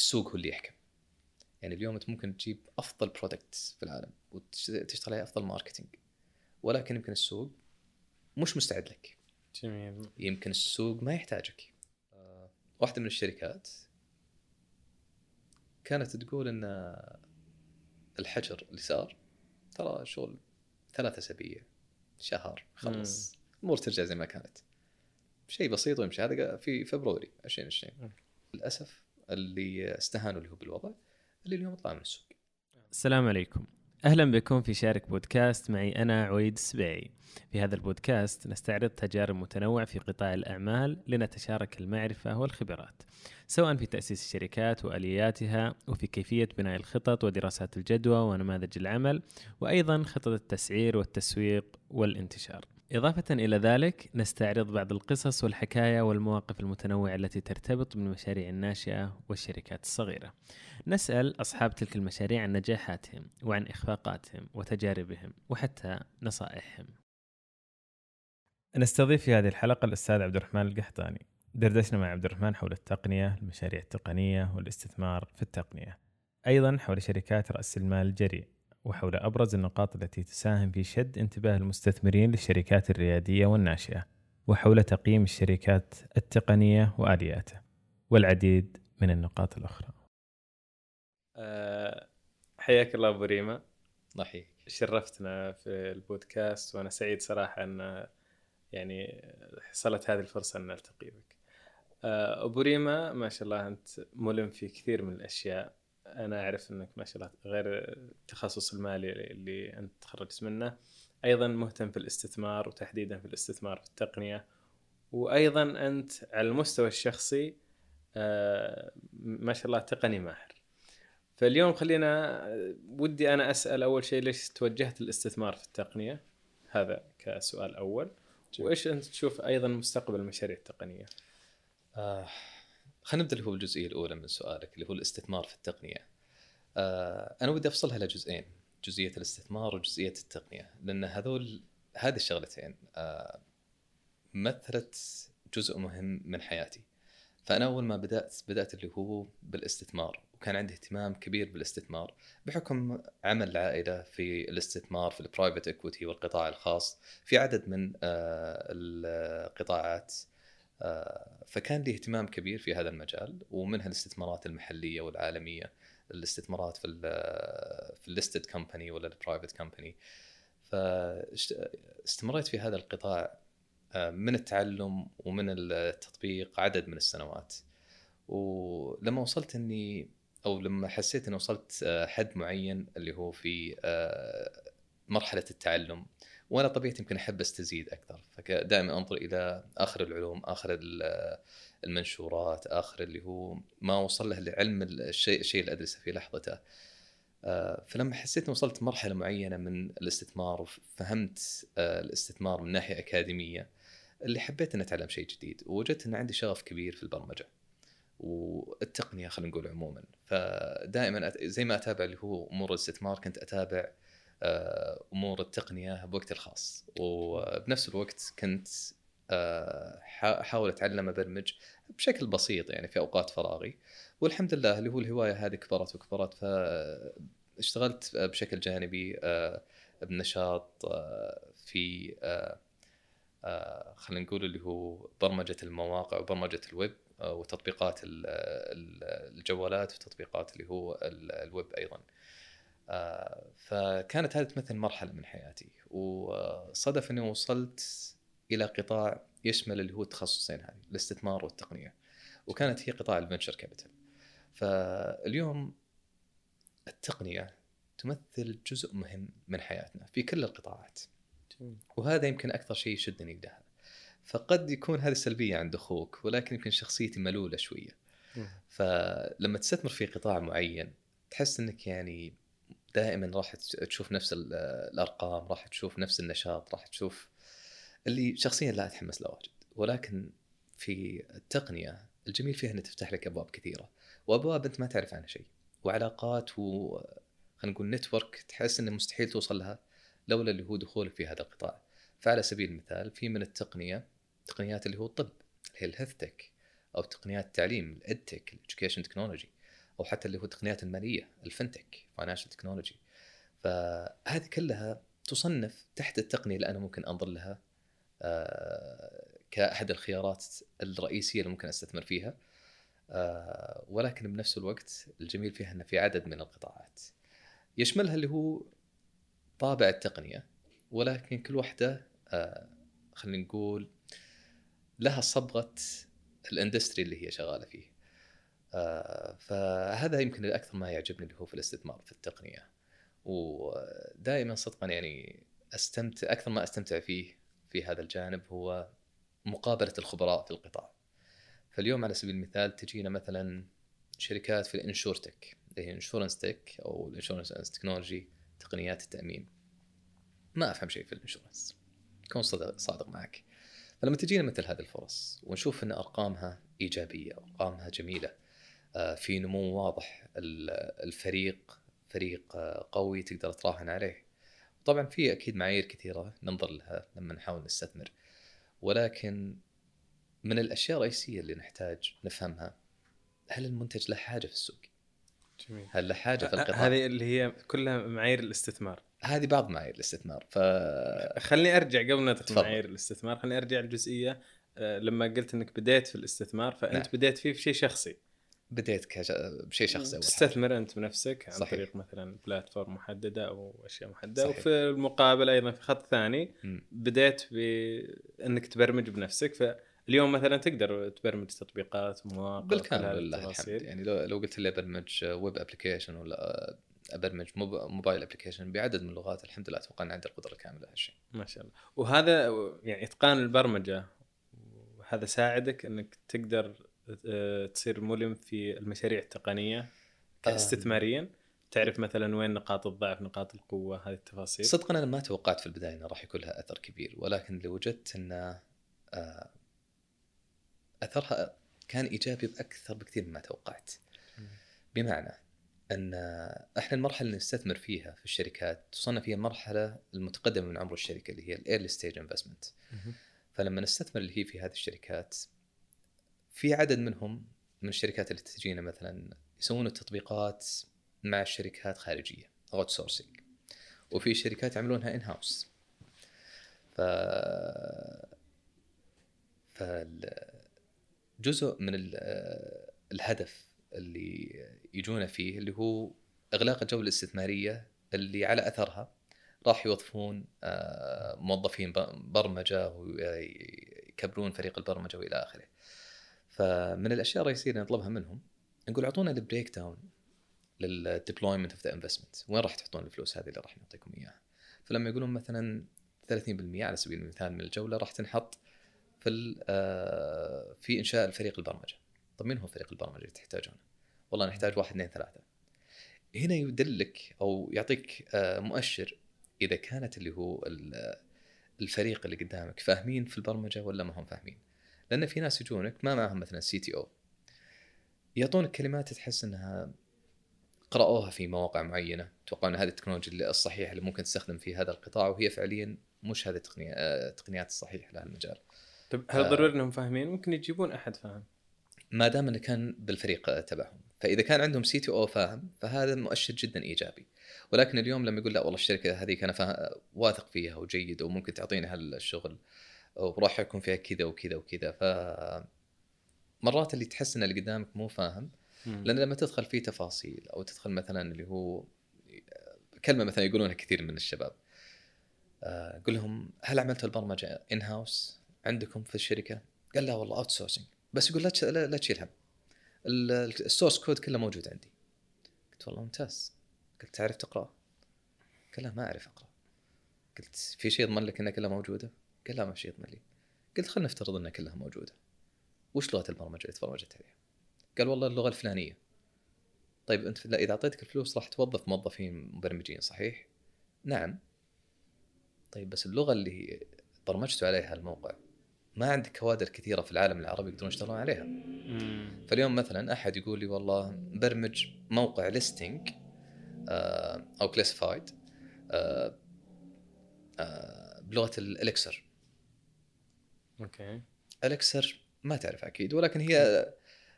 السوق هو اللي يحكم. يعني اليوم أنت ممكن تجيب أفضل product في العالم وتشتغل عليه أفضل marketing ولكن يمكن السوق مش مستعد لك. جميل. يمكن السوق ما يحتاجك. واحدة من الشركات كانت تقول إن الحجر اللي صار ترى شغل ثلاثة أسابيع شهر خلص الأمور ترجع زي ما كانت. شيء بسيط ويمشي. هذا في فبراير 2020 مم. للأسف اللي استهانوا اللي هو بالوضع اللي اليوم طلع من السوق. السلام عليكم. أهلا بكم في شارك بودكاست. معي أنا عويد السبيعي في هذا البودكاست نستعرض تجارب متنوعه في قطاع الأعمال لنتشارك المعرفة والخبرات سواء في تأسيس الشركات وآلياتها وفي كيفية بناء الخطط ودراسات الجدوى ونماذج العمل وأيضا خطط التسعير والتسويق والانتشار. إضافة إلى ذلك نستعرض بعض القصص والحكايا والمواقف المتنوعة التي ترتبط بالمشاريع الناشئة والشركات الصغيرة. نسأل أصحاب تلك المشاريع عن نجاحاتهم وعن إخفاقاتهم وتجاربهم وحتى نصائحهم. نستضيف في هذه الحلقة الأستاذ عبد الرحمن القحطاني. دردشنا مع عبد الرحمن حول التقنية، المشاريع التقنية والاستثمار في التقنية. أيضا حول شركات رأس المال الجريء وحول أبرز النقاط التي تساهم في شد انتباه المستثمرين للشركات الريادية والناشئة وحول تقييم الشركات التقنية وآلياتها والعديد من النقاط الأخرى. أه حياك الله أبو ريما. الله يحييك. شرفتنا في البودكاست وأنا سعيد صراحة أن يعني حصلت هذه الفرصة أن نلتقي بك. أه أبو ريما ما شاء الله أنت ملم في كثير من الأشياء. أنا أعرف إنك ما شاء الله غير التخصص المالي اللي أنت تخرجت منه. أيضا مهتم في الاستثمار وتحديدا في الاستثمار في التقنية. وأيضا أنت على المستوى الشخصي آه، ما شاء الله تقني ماهر. فاليوم خلينا ودي أنا أسأل أول شيء ليش توجهت للاستثمار في التقنية؟ هذا كسؤال أول. وإيش أنت تشوف أيضا مستقبل المشاريع التقنية؟ آه خلينا نبدأ اللي هو الجزئيه الأولى من سؤالك اللي هو الاستثمار في التقنية. آه أنا ودي أفصلها لجزئين، جزئية الاستثمار وجزئية التقنية، لأن هذول هذه الشغلتين آه مثلت جزء مهم من حياتي. فأنا أول ما بدأت بدأت اللي هو بالاستثمار وكان عندي اهتمام كبير بالاستثمار بحكم عمل العائلة في الاستثمار في البرايفت اكويتي والقطاع الخاص في عدد من آه القطاعات فكان لي اهتمام كبير في هذا المجال ومنها الاستثمارات المحلية والعالمية الاستثمارات في ال في ال listed company ولا ال private company فاستمريت في هذا القطاع آه، من التعلم ومن التطبيق عدد من السنوات. ولما وصلت إني أو لما حسيت إني وصلت آه، حد معين اللي هو في مرحلة التعلم وأنا طبيعتي يمكن أحب أستزيد أكثر. فدائما أنظر إلى آخر العلوم آخر المنشورات آخر اللي هو ما وصل له لعلم الشيء الشيء اللي أدرسه في لحظته. آه، فلما حسيت إني وصلت مرحلة معينة من الاستثمار وفهمت آه، الاستثمار من ناحية أكاديمية اللي حبيت إني أتعلم شيء جديد. ووجدت إن عندي شغف كبير في البرمجة والتقنية خلينا نقول عموما. فدائما زي ما أتابع اللي هو أمور الاستثمار كنت أتابع أمور التقنية بوقت الخاص وبنفس الوقت كنت آه، أحاول أتعلم أبرمج بشكل بسيط يعني في أوقات فراغي والحمد لله اللي هو الهواية هذه كبرت وكبرت فاشتغلت بشكل جانبي آه، بنشاط في خلينا نقول اللي هو برمجة المواقع وبرمجة الويب وتطبيقات الجوالات وتطبيقات اللي هو الويب أيضا. آه، فكانت هذه تمثل مرحلة من حياتي. وصدف إني وصلت إلى قطاع يشمل اللي هو التخصصين هذه الاستثمار والتقنية. وكانت هي قطاع الفنشر كابيتال. فاليوم التقنية تمثل جزء مهم من حياتنا في كل القطاعات. وهذا يمكن أكثر شيء يشدني لها. فقد يكون هذه سلبية عند أخوك ولكن يمكن شخصيتي ملولة شوية. فلما تستثمر في قطاع معين تحس إنك يعني دائما راح تشوف نفس الأرقام راح تشوف نفس النشاط راح تشوف اللي شخصيا لا أتحمس له واجد. ولكن في التقنية الجميل فيها إنها تفتح لك أبواب كثيرة. وأبواب أنت ما تعرف عنها شيء. وعلاقات و خلينا نقول نتورك تحس إنه مستحيل توصل لها لولا اللي هو دخولك في هذا القطاع. فعلى سبيل المثال في من التقنية تقنيات اللي هو الطب اللي هي ال health tech أو تقنيات التعليم ال edtech ال education technology أو حتى اللي هو التقنيات المالية ال fintech financial technology فهذه كلها تصنف تحت التقنية اللي أنا ممكن أنظر لها آه، كأحد الخيارات الرئيسية اللي ممكن أستثمر فيها آه، ولكن بنفس الوقت الجميل فيها إنه في عدد من القطاعات. يشملها اللي هو طابع التقنية ولكن كل واحدة آه، خلينا نقول لها صبغة ال industry اللي هي شغالة فيه. فهذا يمكن الأكثر ما يعجبني اللي هو في الاستثمار في التقنية. ودائما صدقا يعني استمتع أكثر ما أستمتع فيه في هذا الجانب هو مقابلة الخبراء في القطاع. فاليوم على سبيل المثال تجينا مثلا شركات في ال insurtech اللي هي insurance tech أو ال insurance technology تقنيات التأمين. ما أفهم شيء في الإنشورنس. كون صادق, صادق معك. فلما تجينا مثل هذه الفرص ونشوف إن أرقامها إيجابية أرقامها جميلة آه، في نمو واضح الفريق فريق آه، قوي تقدر تراهن عليه طبعا في أكيد معايير كثيرة ننظر لها لما نحاول نستثمر ولكن من الأشياء الرئيسية اللي نحتاج نفهمها هل المنتج له حاجة في السوق؟ جميل هل له حاجة في القطاع؟ هذه اللي هي كلها معايير الاستثمار هذه بعض معايير الاستثمار ف خليني أرجع قبل ندخل تفضل. معايير الاستثمار خليني أرجع الجزئية آه، لما قلت إنك بديت في الاستثمار فأنت نعم. بديت فيه في شيء شخصي بديت كش... بشيء شخصي تستثمر أنت بنفسك عن صحيح. طريق مثلا بلاتفورم محددة أو أشياء محددة صحيح. وفي المقابل أيضا في خط ثاني مم. بديت بأنك تبرمج بنفسك فاليوم مثلا تقدر تبرمج تطبيقات مواقع كل بالكامل لله الحمد. يعني لو لو قلت لي أبرمج web application ولا أبرمج mob- mobile application بعدد من اللغات الحمد لله أتوقع ان عندي القدرة الكاملة لهالشيء ما شاء الله وهذا يعني إتقان البرمجة وهذا ساعدك أنك تقدر تصير ملم في المشاريع التقنية كاستثماريا. تعرف مثلا وين نقاط الضعف نقاط القوة هذه التفاصيل؟ صدقا أنا ما توقعت في البداية إنه راح يكون لها أثر كبير ولكن اللي وجدت إنه آه، أثرها كان إيجابي بأكثر بكثير مما توقعت. بمعنى إن إحنا المرحلة اللي نستثمر فيها في الشركات تصنف هي المرحله المتقدمة من عمر الشركة اللي هي ال early stage investment. فلما نستثمر اللي هي في هذه الشركات في عدد منهم من الشركات اللي تجينا مثلا يسوون التطبيقات مع الشركات خارجية outsourcing وفي شركات يعملونها in-house ف فالجزء من ال- الهدف اللي يجونا فيه اللي هو إغلاق الجولة الاستثمارية اللي على أثرها راح يوظفون آه، موظفين برمجة ويكبرون فريق البرمجة وإلى آخره. فمن الأشياء الرئيسية اللي نطلبها منهم نقول أعطونا ال breakdown لل deployment of the investment، وين راح تحطون الفلوس هذه اللي راح نعطيكم إياها؟ فلما يقولون مثلا 30% على سبيل المثال من الجولة راح تنحط في آه، في إنشاء الفريق البرمجة. طيب مين هو فريق البرمجة اللي تحتاجونه؟ والله نحتاج واحد اثنين ثلاثة. هنا يدلك أو يعطيك آه، مؤشر إذا كانت اللي هو ال- الفريق اللي قدامك فاهمين في البرمجة ولا ما هم فاهمين. لأن في ناس يجونك ما معهم مثلا CTO يعطونك كلمات تحس إنها قرأوها في مواقع معينة، توقع إن هذه التكنولوجيا الصحيحة اللي ممكن تستخدم في هذا القطاع وهي فعليا مش هذه التقنية آه، التقنيات الصحيحة لهذا المجال. طيب هل آه. ضروري إنهم فاهمين؟ ممكن يجيبون أحد فاهم. ما دام إنه كان بالفريق تبعهم. فإذا كان عندهم CTO فاهم فهذا مؤشر جدا إيجابي. ولكن اليوم لما يقول لا والله الشركة هذه كان فا... واثق فيها وجيد وممكن تعطينا هالشغل وراح يكون فيها كذا وكذا وكذا. ف مرات اللي تحس إن اللي قدامك مو فاهم لأن لما تدخل في تفاصيل أو تدخل مثلا اللي هو كلمة مثلا يقولونها كثير من الشباب آه، قل لهم هل عملتوا البرمجة in-house عندكم في الشركة؟ قال لا والله outsourcing بس يقول لا لا, تشيل هم ال- ال- ال source code كله موجود عندي. قلت والله ممتاز. قلت تعرف تقرا؟ قال لا ما أعرف اقرا قلت في شيء يضمن لك انها كلها موجودة؟ قال لا ما في شيء يضمن لي. قلت خلينا نفترض إنها كلها موجودة. وش لغة البرمجة؟ اللي تبرمجت عليها؟ قال والله اللغة الفلانية. طيب أنت لا إذا أعطيتك الفلوس راح توظف موظفين مبرمجين صحيح؟ نعم. طيب بس اللغة اللي برمجتوا عليها الموقع ما عندك كوادر كثيرة في العالم العربي يقدرون يشتغلون عليها. مم. فاليوم مثلا أحد يقول لي والله برمج موقع ليستنج أو classified بلغة ال Elixir okay. Elixir ما تعرف أكيد ولكن هي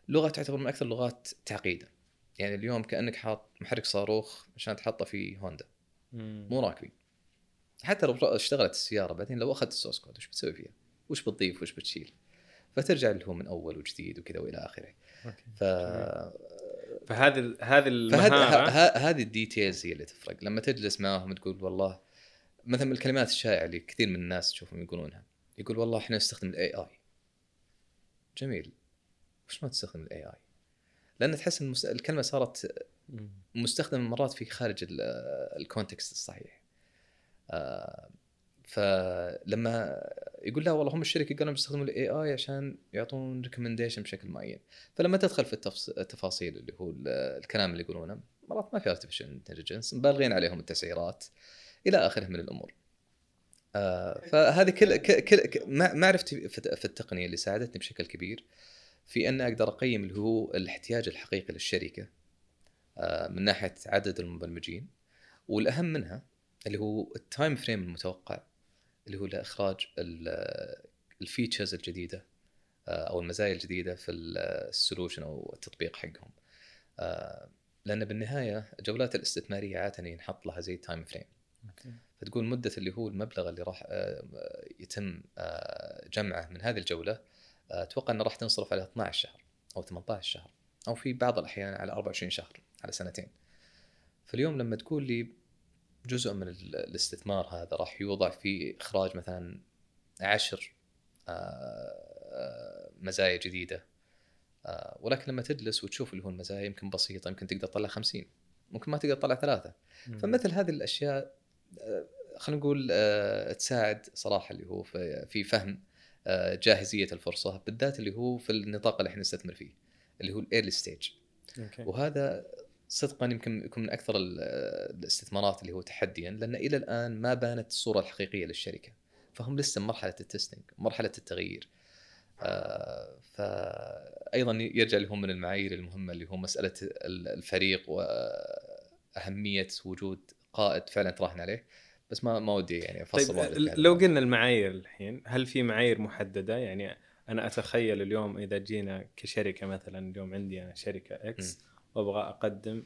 لغة تعتبر من أكثر اللغات تعقيدا. يعني اليوم كأنك حاط محرك صاروخ عشان تحطه في هوندا. مو راكبين. حتى لو اشتغلت السيارة بعدين لو أخذت ال source code وش بتسوي فيها؟ وش بتضيف؟ وش بتشيل؟ فترجع اللي هو من أول وجديد وكذا وإلى آخره. okay. ف فهذه هذه المهاره ه- هذه ال details هي اللي تفرق. لما تجلس معاهم تقول والله مثلا الكلمات الشائعة اللي كثير من الناس تشوفهم يقولونها. يقول والله إحنا نستخدم ال AI جميل. وش ما تستخدم ال AI؟ لأن تحس إن الكلمة صارت. مستخدمة مرات في خارج ال- context الصحيح. آه، فلما يقول لا والله هم الشركة قالوا بيستخدموا ال AI عشان يعطون recommendation بشكل معين. فلما تدخل في التفاصيل اللي هو ال- الكلام اللي يقولونه مرات ما في artificial intelligence مبالغين عليهم التسعيرات إلى آخره من الأمور. آه، فهذه كل كل معرفتي في التقنية اللي ساعدتني بشكل كبير في أن أقدر أقيم اللي هو الاحتياج الحقيقي للشركة آه، من ناحية عدد المبرمجين والأهم منها اللي هو ال time frame المتوقع اللي هو لإخراج ال features الجديدة آه، أو المزايا الجديدة في ال solution أو التطبيق حقهم لأن بالنهاية الجولات الاستثمارية عادة ينحط لها زي time frame. فتقول مدة اللي هو المبلغ اللي راح آه، يتم آه، جمعه من هذه الجولة آه، أتوقع إنه راح تنصرف على 12 شهر أو 18 شهر أو في بعض الأحيان على 24 شهر على سنتين. فاليوم لما تقول لي جزء من ال- الاستثمار هذا راح يوضع في إخراج مثلا عشر مزايا جديدة ولكن لما تجلس وتشوف اللي هو المزايا يمكن بسيطة يمكن تقدر تطلع 50 ممكن ما تقدر تطلع ثلاثة. فمثل هذه الأشياء خلينا نقول آه، تساعد صراحة اللي هو في في فهم آه، جاهزية الفرصة بالذات اللي هو في النطاق اللي إحنا نستثمر فيه اللي هو ال early stage. وهذا صدقا يمكن يكون من أكثر ال- الاستثمارات اللي هو تحديا لأن إلى الآن ما بانت الصورة الحقيقية للشركة. فهم لسه مرحلة ال testing مرحلة التغيير. آه، فايضا يرجع لهم من المعايير المهمة اللي هو مسألة ال- الفريق وأهمية وجود قائد فعلا تراهن عليه. بس ما ما ودي يعني أفصل طيب لو. قلنا المعايير الحين هل في معايير محددة؟ يعني أنا أتخيل اليوم إذا جينا كشركة مثلا اليوم عندي أنا شركة إكس وأبغى أقدم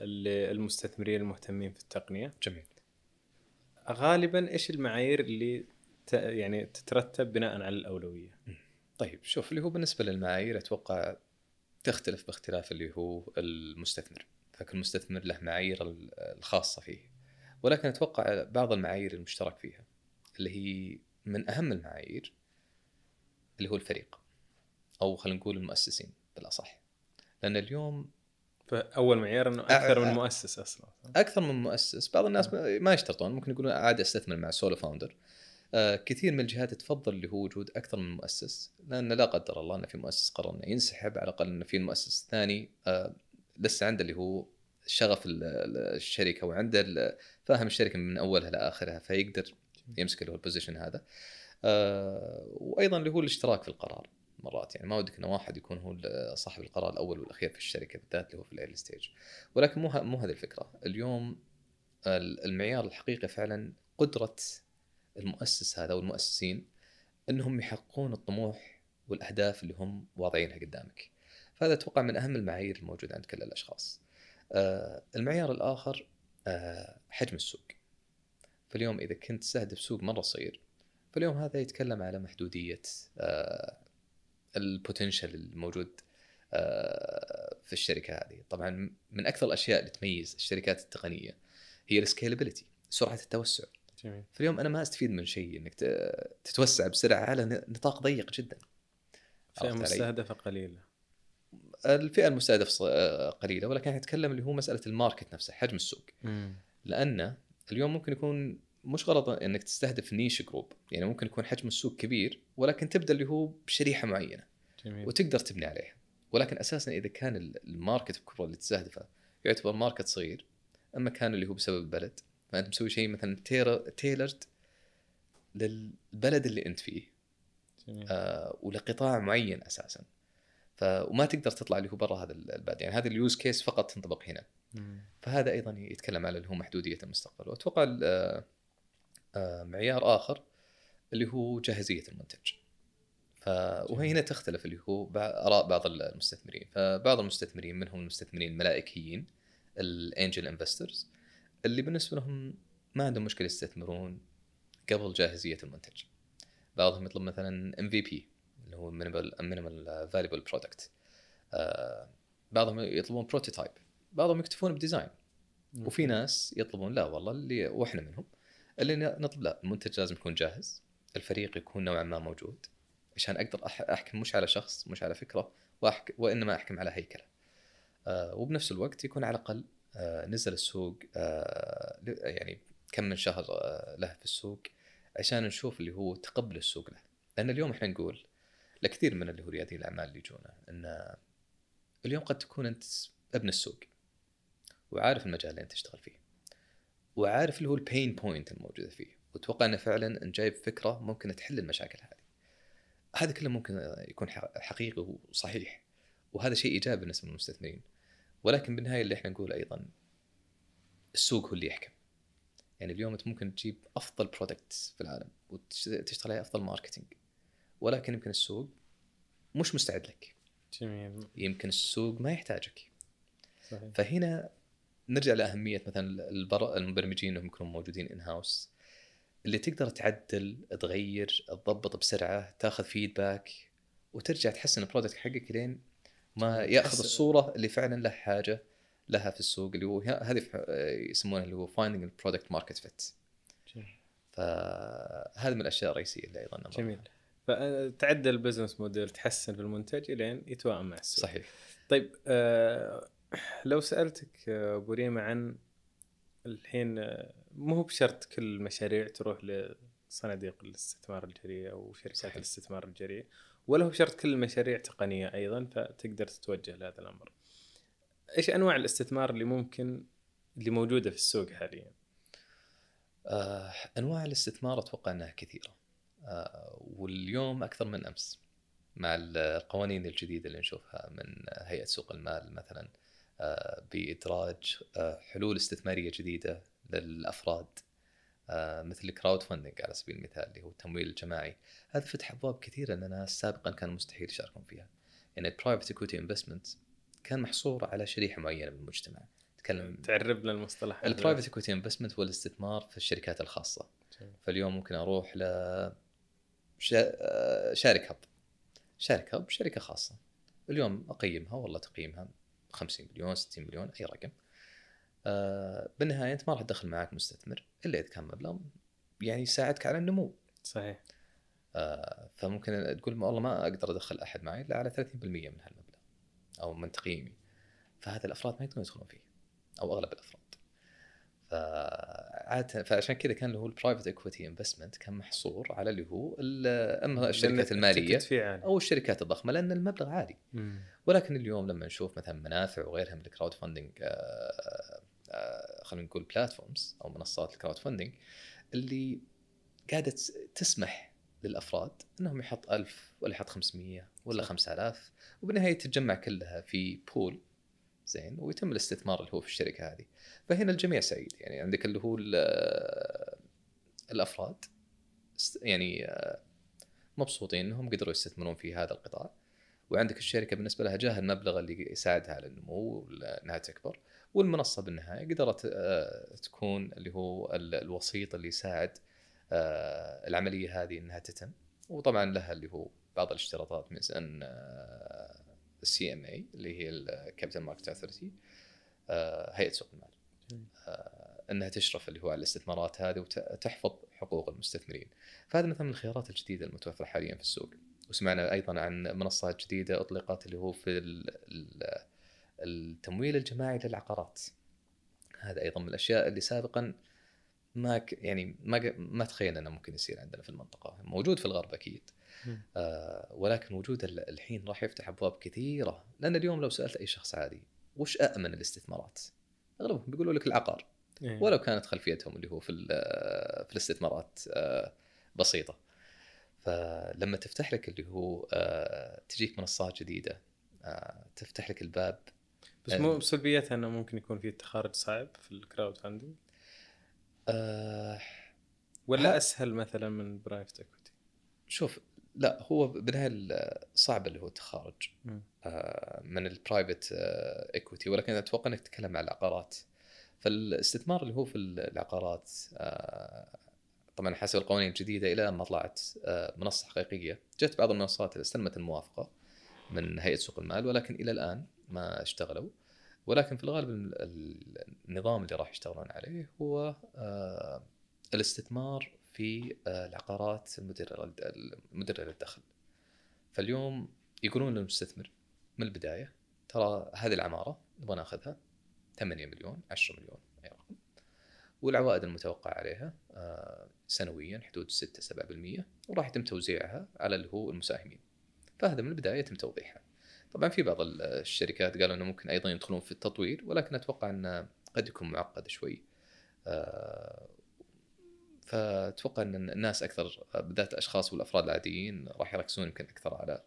للمستثمرين المهتمين في التقنية. جميل. غالبا إيش المعايير اللي ت... يعني تترتب بناء على الأولوية؟ طيب شوف اللي هو بالنسبة للمعايير أتوقع تختلف باختلاف اللي هو المستثمر. فكل مستثمر له معايير ال- الخاصة فيه. ولكن أتوقع بعض المعايير المشترك فيها اللي هي من أهم المعايير اللي هو الفريق أو خلينا نقول المؤسسين بالأصح. لأن اليوم فأول معيار إنه أكثر من مؤسس أصلا. أكثر من مؤسس. بعض الناس ما- ما يشترطون ممكن يقولون عادي أستثمر مع solo founder. آه كثير من الجهات تفضل اللي هو وجود أكثر من مؤسس لأن لا قدر الله إن في مؤسس قرر إنه ينسحب على الأقل انه في مؤسس ثاني آه لسه عنده اللي هو شغف ال- ال- الشركة وعنده فاهم الشركة من أولها لاخرها فيقدر يمسك اللي هو ال position هذا. آه وأيضا اللي هو الاشتراك في القرار مرات. يعني ما ودك ان واحد يكون هو صاحب القرار الأول والأخير في الشركة بالذات اللي هو في ال early stage ولكن مو مو هذه الفكرة. اليوم ال- المعيار الحقيقي فعلا قدرة المؤسس هذا والمؤسسين إنهم يحققون الطموح والأهداف اللي هم واضعينها قدامك. فهذا أتوقع من أهم المعايير الموجودة عند كل الأشخاص. آه، المعيار الآخر آه، حجم السوق. فاليوم إذا كنت تستهدف سوق مرة صغير فاليوم هذا يتكلم على محدودية آه، ال potential الموجود في الشركة هذه. طبعا من أكثر الأشياء اللي تميز الشركات التقنية هي ال scalability سرعة التوسع. جميل. فاليوم أنا ما أستفيد من شيء إنك تتوسع بسرعة على نطاق ضيق جدا. فئة؟ مستهدفة قليلة. الفئة المستهدفة آه، قليلة ولكن نتكلم اللي هو مسألة ال market نفسه حجم السوق. لأن اليوم ممكن يكون مش غلط إنك تستهدف niche group يعني ممكن يكون حجم السوق كبير ولكن تبدأ اللي هو بشريحة معينة جميل. وتقدر تبني عليها. ولكن أساسا إذا كان ال- ال market الكبرى اللي تستهدفه يعتبر market صغير أما كان اللي هو بسبب البلد فأنت مسوي شيء مثلا tailored للبلد اللي أنت فيه. جميل. آه ولقطاع معين أساسا. ف وما تقدر تطلع اللي هو برا هذا البلد. يعني هذا ال use case فقط تنطبق هنا. مم. فهذا أيضا يتكلم على اللي هو محدودية المستقبل. وأتوقع آه، آه، معيار آخر اللي هو جاهزية المنتج. ف... وهي هنا تختلف اللي هو آراء بعض المستثمرين. فبعض المستثمرين منهم المستثمرين الملائكيين ال angel investors اللي بالنسبة لهم ما عندهم مشكلة يستثمرون قبل جاهزية المنتج. بعضهم يطلب مثلا MVP هو minimal viable product بعضهم يطلبون prototype بعضهم يكتفون ب design. وفي ناس يطلبون لا والله اللي وإحنا منهم اللي نطلب لا المنتج لازم يكون جاهز الفريق يكون نوعا ما موجود عشان أقدر أحكم مش على شخص مش على فكرة وأحك وإنما أحكم على هيكلة. آه وبنفس الوقت يكون على الأقل آه نزل السوق آه يعني كم من شهر آه له في السوق عشان نشوف اللي هو تقبل السوق له. لأن اليوم إحنا نقول لكثير من اللي هو رياديين الأعمال اللي يجونا إن اليوم قد تكون أنت ابن السوق وعارف المجال اللي أنت تشتغل فيه وعارف اللي هو البين بوينت الموجودة فيه وتوقع إنه فعلا إن جايب فكرة ممكن تحل المشاكل هذه. هذا كله ممكن يكون حقيقي وصحيح وهذا شيء إيجابي بالنسبة للمستثمرين. ولكن بالنهاية اللي إحنا نقول أيضا السوق هو اللي يحكم. يعني اليوم أنت ممكن تجيب أفضل product في العالم وتشتغل عليه أفضل marketing ولكن يمكن السوق مش مستعد لك. جميل. يمكن السوق ما يحتاجك. صحيح. فهنا نرجع لأهمية مثلا البر- المبرمجين انهم يكونوا موجودين in-house اللي تقدر تعدل تغير تضبط بسرعة تاخذ feedback وترجع تحسن ال product حقك لين ما يأخذ. الصورة اللي فعلا له حاجة لها في السوق اللي هو هذه يسمونها اللي هو finding ال product market fit جميل. فهذه من الأشياء الرئيسية اللي أيضا نمر جميل. فتعدل ال business model تحسن في المنتج إلين يتوائم مع السوق صحيح طيب آه لو سألتك آه، أبو ريما عن الحين آه، مو بشرط كل المشاريع تروح لصناديق الاستثمار الجريء أو شركات صحيح. الاستثمار الجريء ولا هو بشرط كل المشاريع تقنية أيضا فتقدر تتوجه لهذا الأمر. إيش أنواع الاستثمار اللي ممكن اللي موجودة في السوق حاليا؟ آه، أنواع الاستثمار أتوقع إنها كثيرة واليوم أكثر من أمس مع القوانين الجديدة اللي نشوفها من هيئة سوق المال مثلا آه، بإدراج آه، حلول استثمارية جديدة للأفراد آه، مثل ال crowdfunding على سبيل المثال اللي هو التمويل الجماعي هذا فتح أبواب كثيرة لنا سابقا كان مستحيل يشاركون فيها يعني ال private equity investment كان محصور على شريحة معينة من المجتمع تكلم تعرب لنا المصطلح. البرايفت equity investment هو الاستثمار في الشركات الخاصة جميل. فاليوم ممكن أروح ل آه، شارك هب. شارك هب شركة خاصة. اليوم أقيمها والله تقييمها 50 مليون 60 مليون أي رقم. آه، بالنهاية أنت ما راح تدخل معك مستثمر إلا إذا كان مبلغ يعني يساعدك على النمو. صحيح. آه، فممكن تقول ما والله ما أقدر أدخل أحد معي إلا على 30% من هالمبلغ أو من تقييمي. فهذا الأفراد ما يقدرون يدخلون فيه أو أغلب الأفراد. فعادة فعشان كذا كان اللي هو ال private equity investment كان محصور على اللي هو أما الشركات المالية عالي. أو الشركات الضخمة لأن المبلغ عالي مم. ولكن اليوم لما نشوف مثلا منافع وغيرها من ال crowdfunding خلينا نقول platforms أو منصات ال crowdfunding اللي قاعدة تس- تسمح للأفراد إنهم يحط 1000 ولا يحط 500 ولا صح. 5000 وبالنهاية تتجمع كلها في pool زين ويتم الاستثمار اللي هو في الشركة هذه. فهنا الجميع سعيد. يعني عندك اللي هو ال- الأفراد يعني آه، مبسوطين إنهم قدروا يستثمرون في هذا القطاع. وعندك الشركة بالنسبة لها جاه المبلغ اللي يساعدها على النمو انها تكبر. والمنصة بالنهاية قدرت آه، تكون اللي هو ال- الوسيط اللي يساعد آه، العملية هذه إنها تتم. وطبعا لها اللي هو بعض الاشتراطات مثل ال CMA اللي هي ال Capital Market Authority هيئة سوق المال. آه، إنها تشرف اللي هو على الاستثمارات هذه وتحفظ حقوق المستثمرين. فهذا مثلا من الخيارات الجديدة المتوفرة حاليا في السوق. وسمعنا أيضا عن منصات جديدة أطلقت اللي هو في ال- ال- التمويل الجماعي للعقارات. هذا أيضا من الأشياء اللي سابقا ما ك يعني ما ما تخيلنا إنه ممكن يصير عندنا في المنطقة. موجود في الغرب أكيد. آه ولكن وجود ال- الحين راح يفتح أبواب كثيرة. لأن اليوم لو سألت أي شخص عادي وش آمن الاستثمارات؟ أغلبهم بيقولوا لك العقار. إيه. ولو كانت خلفيتهم اللي هو في في الاستثمارات آه، بسيطة. فلما تفتح لك اللي هو آه، تجيك منصات جديدة آه، تفتح لك الباب. بس مو بسلبيتها إنه ممكن يكون في تخارج صعب في ال crowdfunding آه، ولا ها- أسهل مثلا من private equity شوف لا هو بالنهايه ال- صعب اللي هو التخارج. آه، من ال private equity ولكن أتوقع إنك تتكلم عن العقارات. فالاستثمار اللي هو في العقارات آه، طبعا حسب القوانين الجديدة إلى ما طلعت آه، منصة حقيقية. جت بعض المنصات اللي استلمت الموافقة من هيئة سوق المال ولكن إلى الآن ما اشتغلوا. ولكن في الغالب ال- ال- النظام اللي راح يشتغلون عليه هو آه، الاستثمار في آه، العقارات المدررة المدررة للدخل. فاليوم يقولون للمستثمر من البداية ترى هذه العمارة نبغى ناخذها 8 مليون 10 مليون أي رقم. والعوائد المتوقعة عليها آه، سنويا حدود 6 7% وراح يتم توزيعها على اللي هو المساهمين. فهذا من البداية يتم توضيحها. طبعا في بعض ال- الشركات قالوا إنه ممكن أيضا يدخلون في التطوير ولكن أتوقع انه قد يكون معقد شوي. آه، فأتوقع إن الناس أكثر بالذات الأشخاص والأفراد العاديين راح يركزون يمكن أكثر على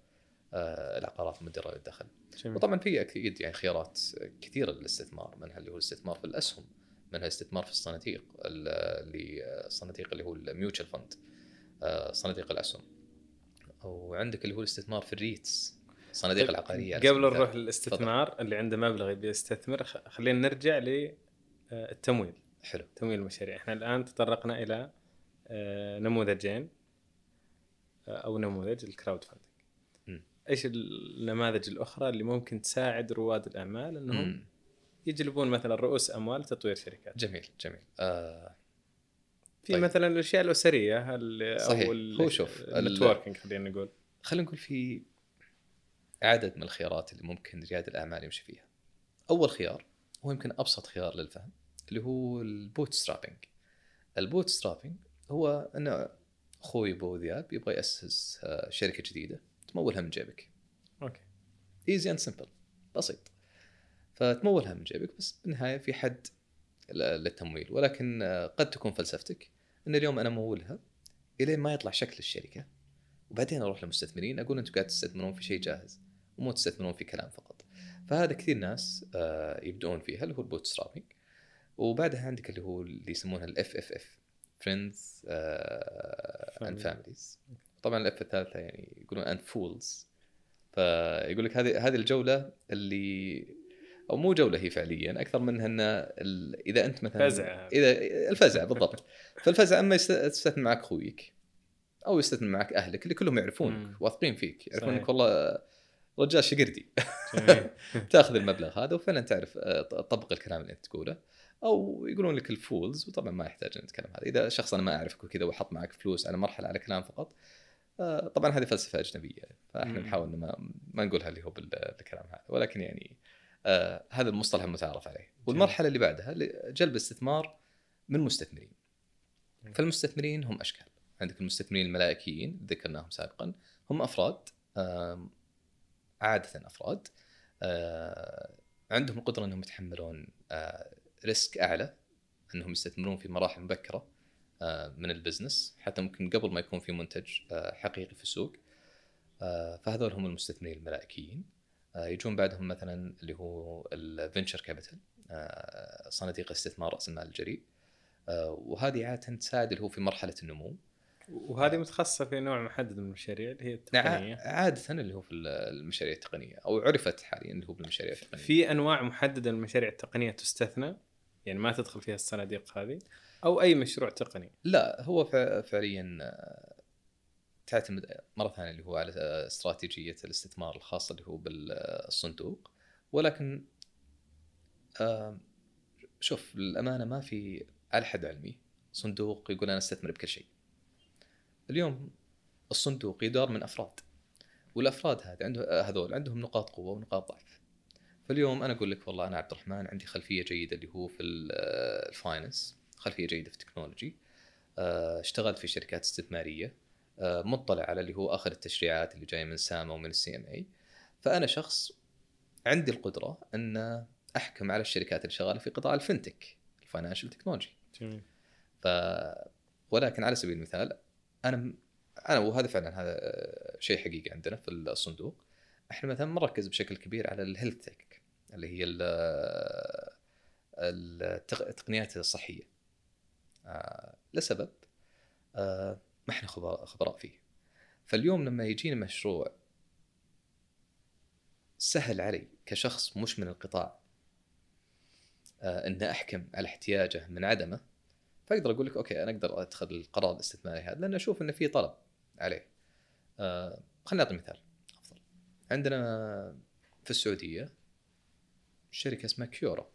آه، العقارات المدره للدخل جميل. وطبعا في أكيد يعني خيارات كثيرة للاستثمار منها اللي هو الاستثمار في الأسهم منها الاستثمار في الصناديق ال- اللي الصناديق اللي هو الميوتشال فند صناديق الأسهم وعندك اللي هو الاستثمار في الريتس الصناديق طيب، العقارية قبل. نروح للاستثمار اللي عنده مبلغ يبي يستثمر خلينا نرجع للتمويل حلو تمويل المشاريع إحنا الآن تطرقنا إلى آه، نموذجين آه، أو نموذج ال crowdfunding. إيش النماذج الأخرى اللي ممكن تساعد رواد الأعمال إنهم مم. يجلبون مثلا رؤوس أموال لتطوير شركات جميل جميل آه في طيب. مثلا الأشياء الأسرية ال- صحيح. أو هو شوف، ال- ال networking خلينا نقول خلينا نقول في عدد من الخيارات اللي ممكن رائد الأعمال يمشي فيها. أول خيار هو يمكن أبسط خيار للفهم اللي هو ال bootstrapping. ال bootstrapping هو أن أخوي أبو ذياب يبغى يأسس آه، شركة جديدة تمولها من جيبك. okay easy and simple بسيط. فتمولها من جيبك بس بالنهاية في حد للتمويل ولكن آه، قد تكون فلسفتك أن اليوم أنا امولها الين ما يطلع شكل الشركة وبعدين أروح للمستثمرين أقول أنتم قاعد تستثمرون في شيء جاهز ومو تستثمرون في كلام فقط. فهذا كثير ناس آه، يبدؤون فيها اللي هو ال bootstrapping وبعدها عندك اللي هو اللي يسمونها ال FFF friends and. families طبعا ال F الثالثة يعني يقولون and fools فيقول لك هذه هذه الجولة اللي أو مو جولة هي فعليا أكثر منها أن إذا أنت مثلا فزعة. إذا الفزع بالضبط فالفزع أما يست- يستثمر معك اخويك أو يستثمر معك أهلك اللي كلهم يعرفونك. واثقين فيك يعرفون. انك والله رجال شقردي تأخذ المبلغ هذا وفعلا تعرف آه، تطبق الكلام اللي أنت تقوله أو يقولون لك الفولز وطبعا ما يحتاج نتكلم هذا. إذا شخص أنا ما أعرفك وكذا وحط معك فلوس على مرحلة على كلام فقط آه، طبعا هذه فلسفة أجنبية. فإحنا. نحاول ما ما نقولها اللي هو بال- بالكلام هذا. ولكن يعني آه هذا المصطلح المتعارف عليه. والمرحلة اللي بعدها جلب استثمار من مستثمرين. فالمستثمرين هم أشكال. عندك المستثمرين الملائكيين ذكرناهم سابقا. هم أفراد عادة أفراد. آه، عندهم القدرة إنهم يتحملون risk أعلى أنهم يستثمرون في مراحل مبكرة آه، من ال business حتى ممكن قبل ما يكون في منتج آه، حقيقي في السوق. آه، فهذول هم المستثمرين الملائكيين. يجون بعدهم مثلا اللي هو ال venture capital صناديق استثمار رأس المال الجريء. وهذه عادة تساعد اللي هو في مرحلة النمو. وهذه متخصصة في نوع محدد من المشاريع اللي هي نعم التقنية. عادة اللي هو في المشاريع التقنية أو عرفت حاليا اللي هو بالمشاريع التقنية. في أنواع محددة من المشاريع التقنية تستثنى. يعني ما تدخل فيها الصناديق هذه أو أي مشروع تقني لا هو فع- فعليا آه، تعتمد مرة ثانية اللي هو على آه، استراتيجية الاستثمار الخاصة اللي هو بالصندوق ولكن آه، شوف للأمانة ما في على حد علمي صندوق يقول أنا أستثمر بكل شيء. اليوم الصندوق يدار من أفراد والأفراد هذا عنده هذول عندهم نقاط قوة ونقاط ضعف. فاليوم أنا أقول لك والله أنا عبد الرحمن عندي خلفية جيدة اللي هو في ال- آه، ال finance، خلفية جيدة في ال technology. آه، اشتغلت في شركات استثمارية آه، مطلع على اللي هو آخر التشريعات اللي جاية من ساما ومن ال CMA فأنا شخص عندي القدرة أن أحكم على الشركات اللي شغالة في قطاع ال fintech ال financial technology جميل. ف ولكن على سبيل المثال أنا أنا وهذا فعلا هذا شيء حقيقي عندنا في الصندوق. إحنا مثلا نركز بشكل كبير على ال health tech اللي هي ال- التق- التقنيات الصحية آه، لسبب آه، ما إحنا خبراء فيه فاليوم لما يجيني مشروع سهل علي كشخص مش من القطاع آه ان أحكم على احتياجه من عدمه فأقدر أقول لك أوكي أنا أقدر أتخذ القرار الاستثماري هذا لأن أشوف إنه في طلب عليه. خليني أعطي مثال أفضل. عندنا في السعودية شركة اسمها كيورو.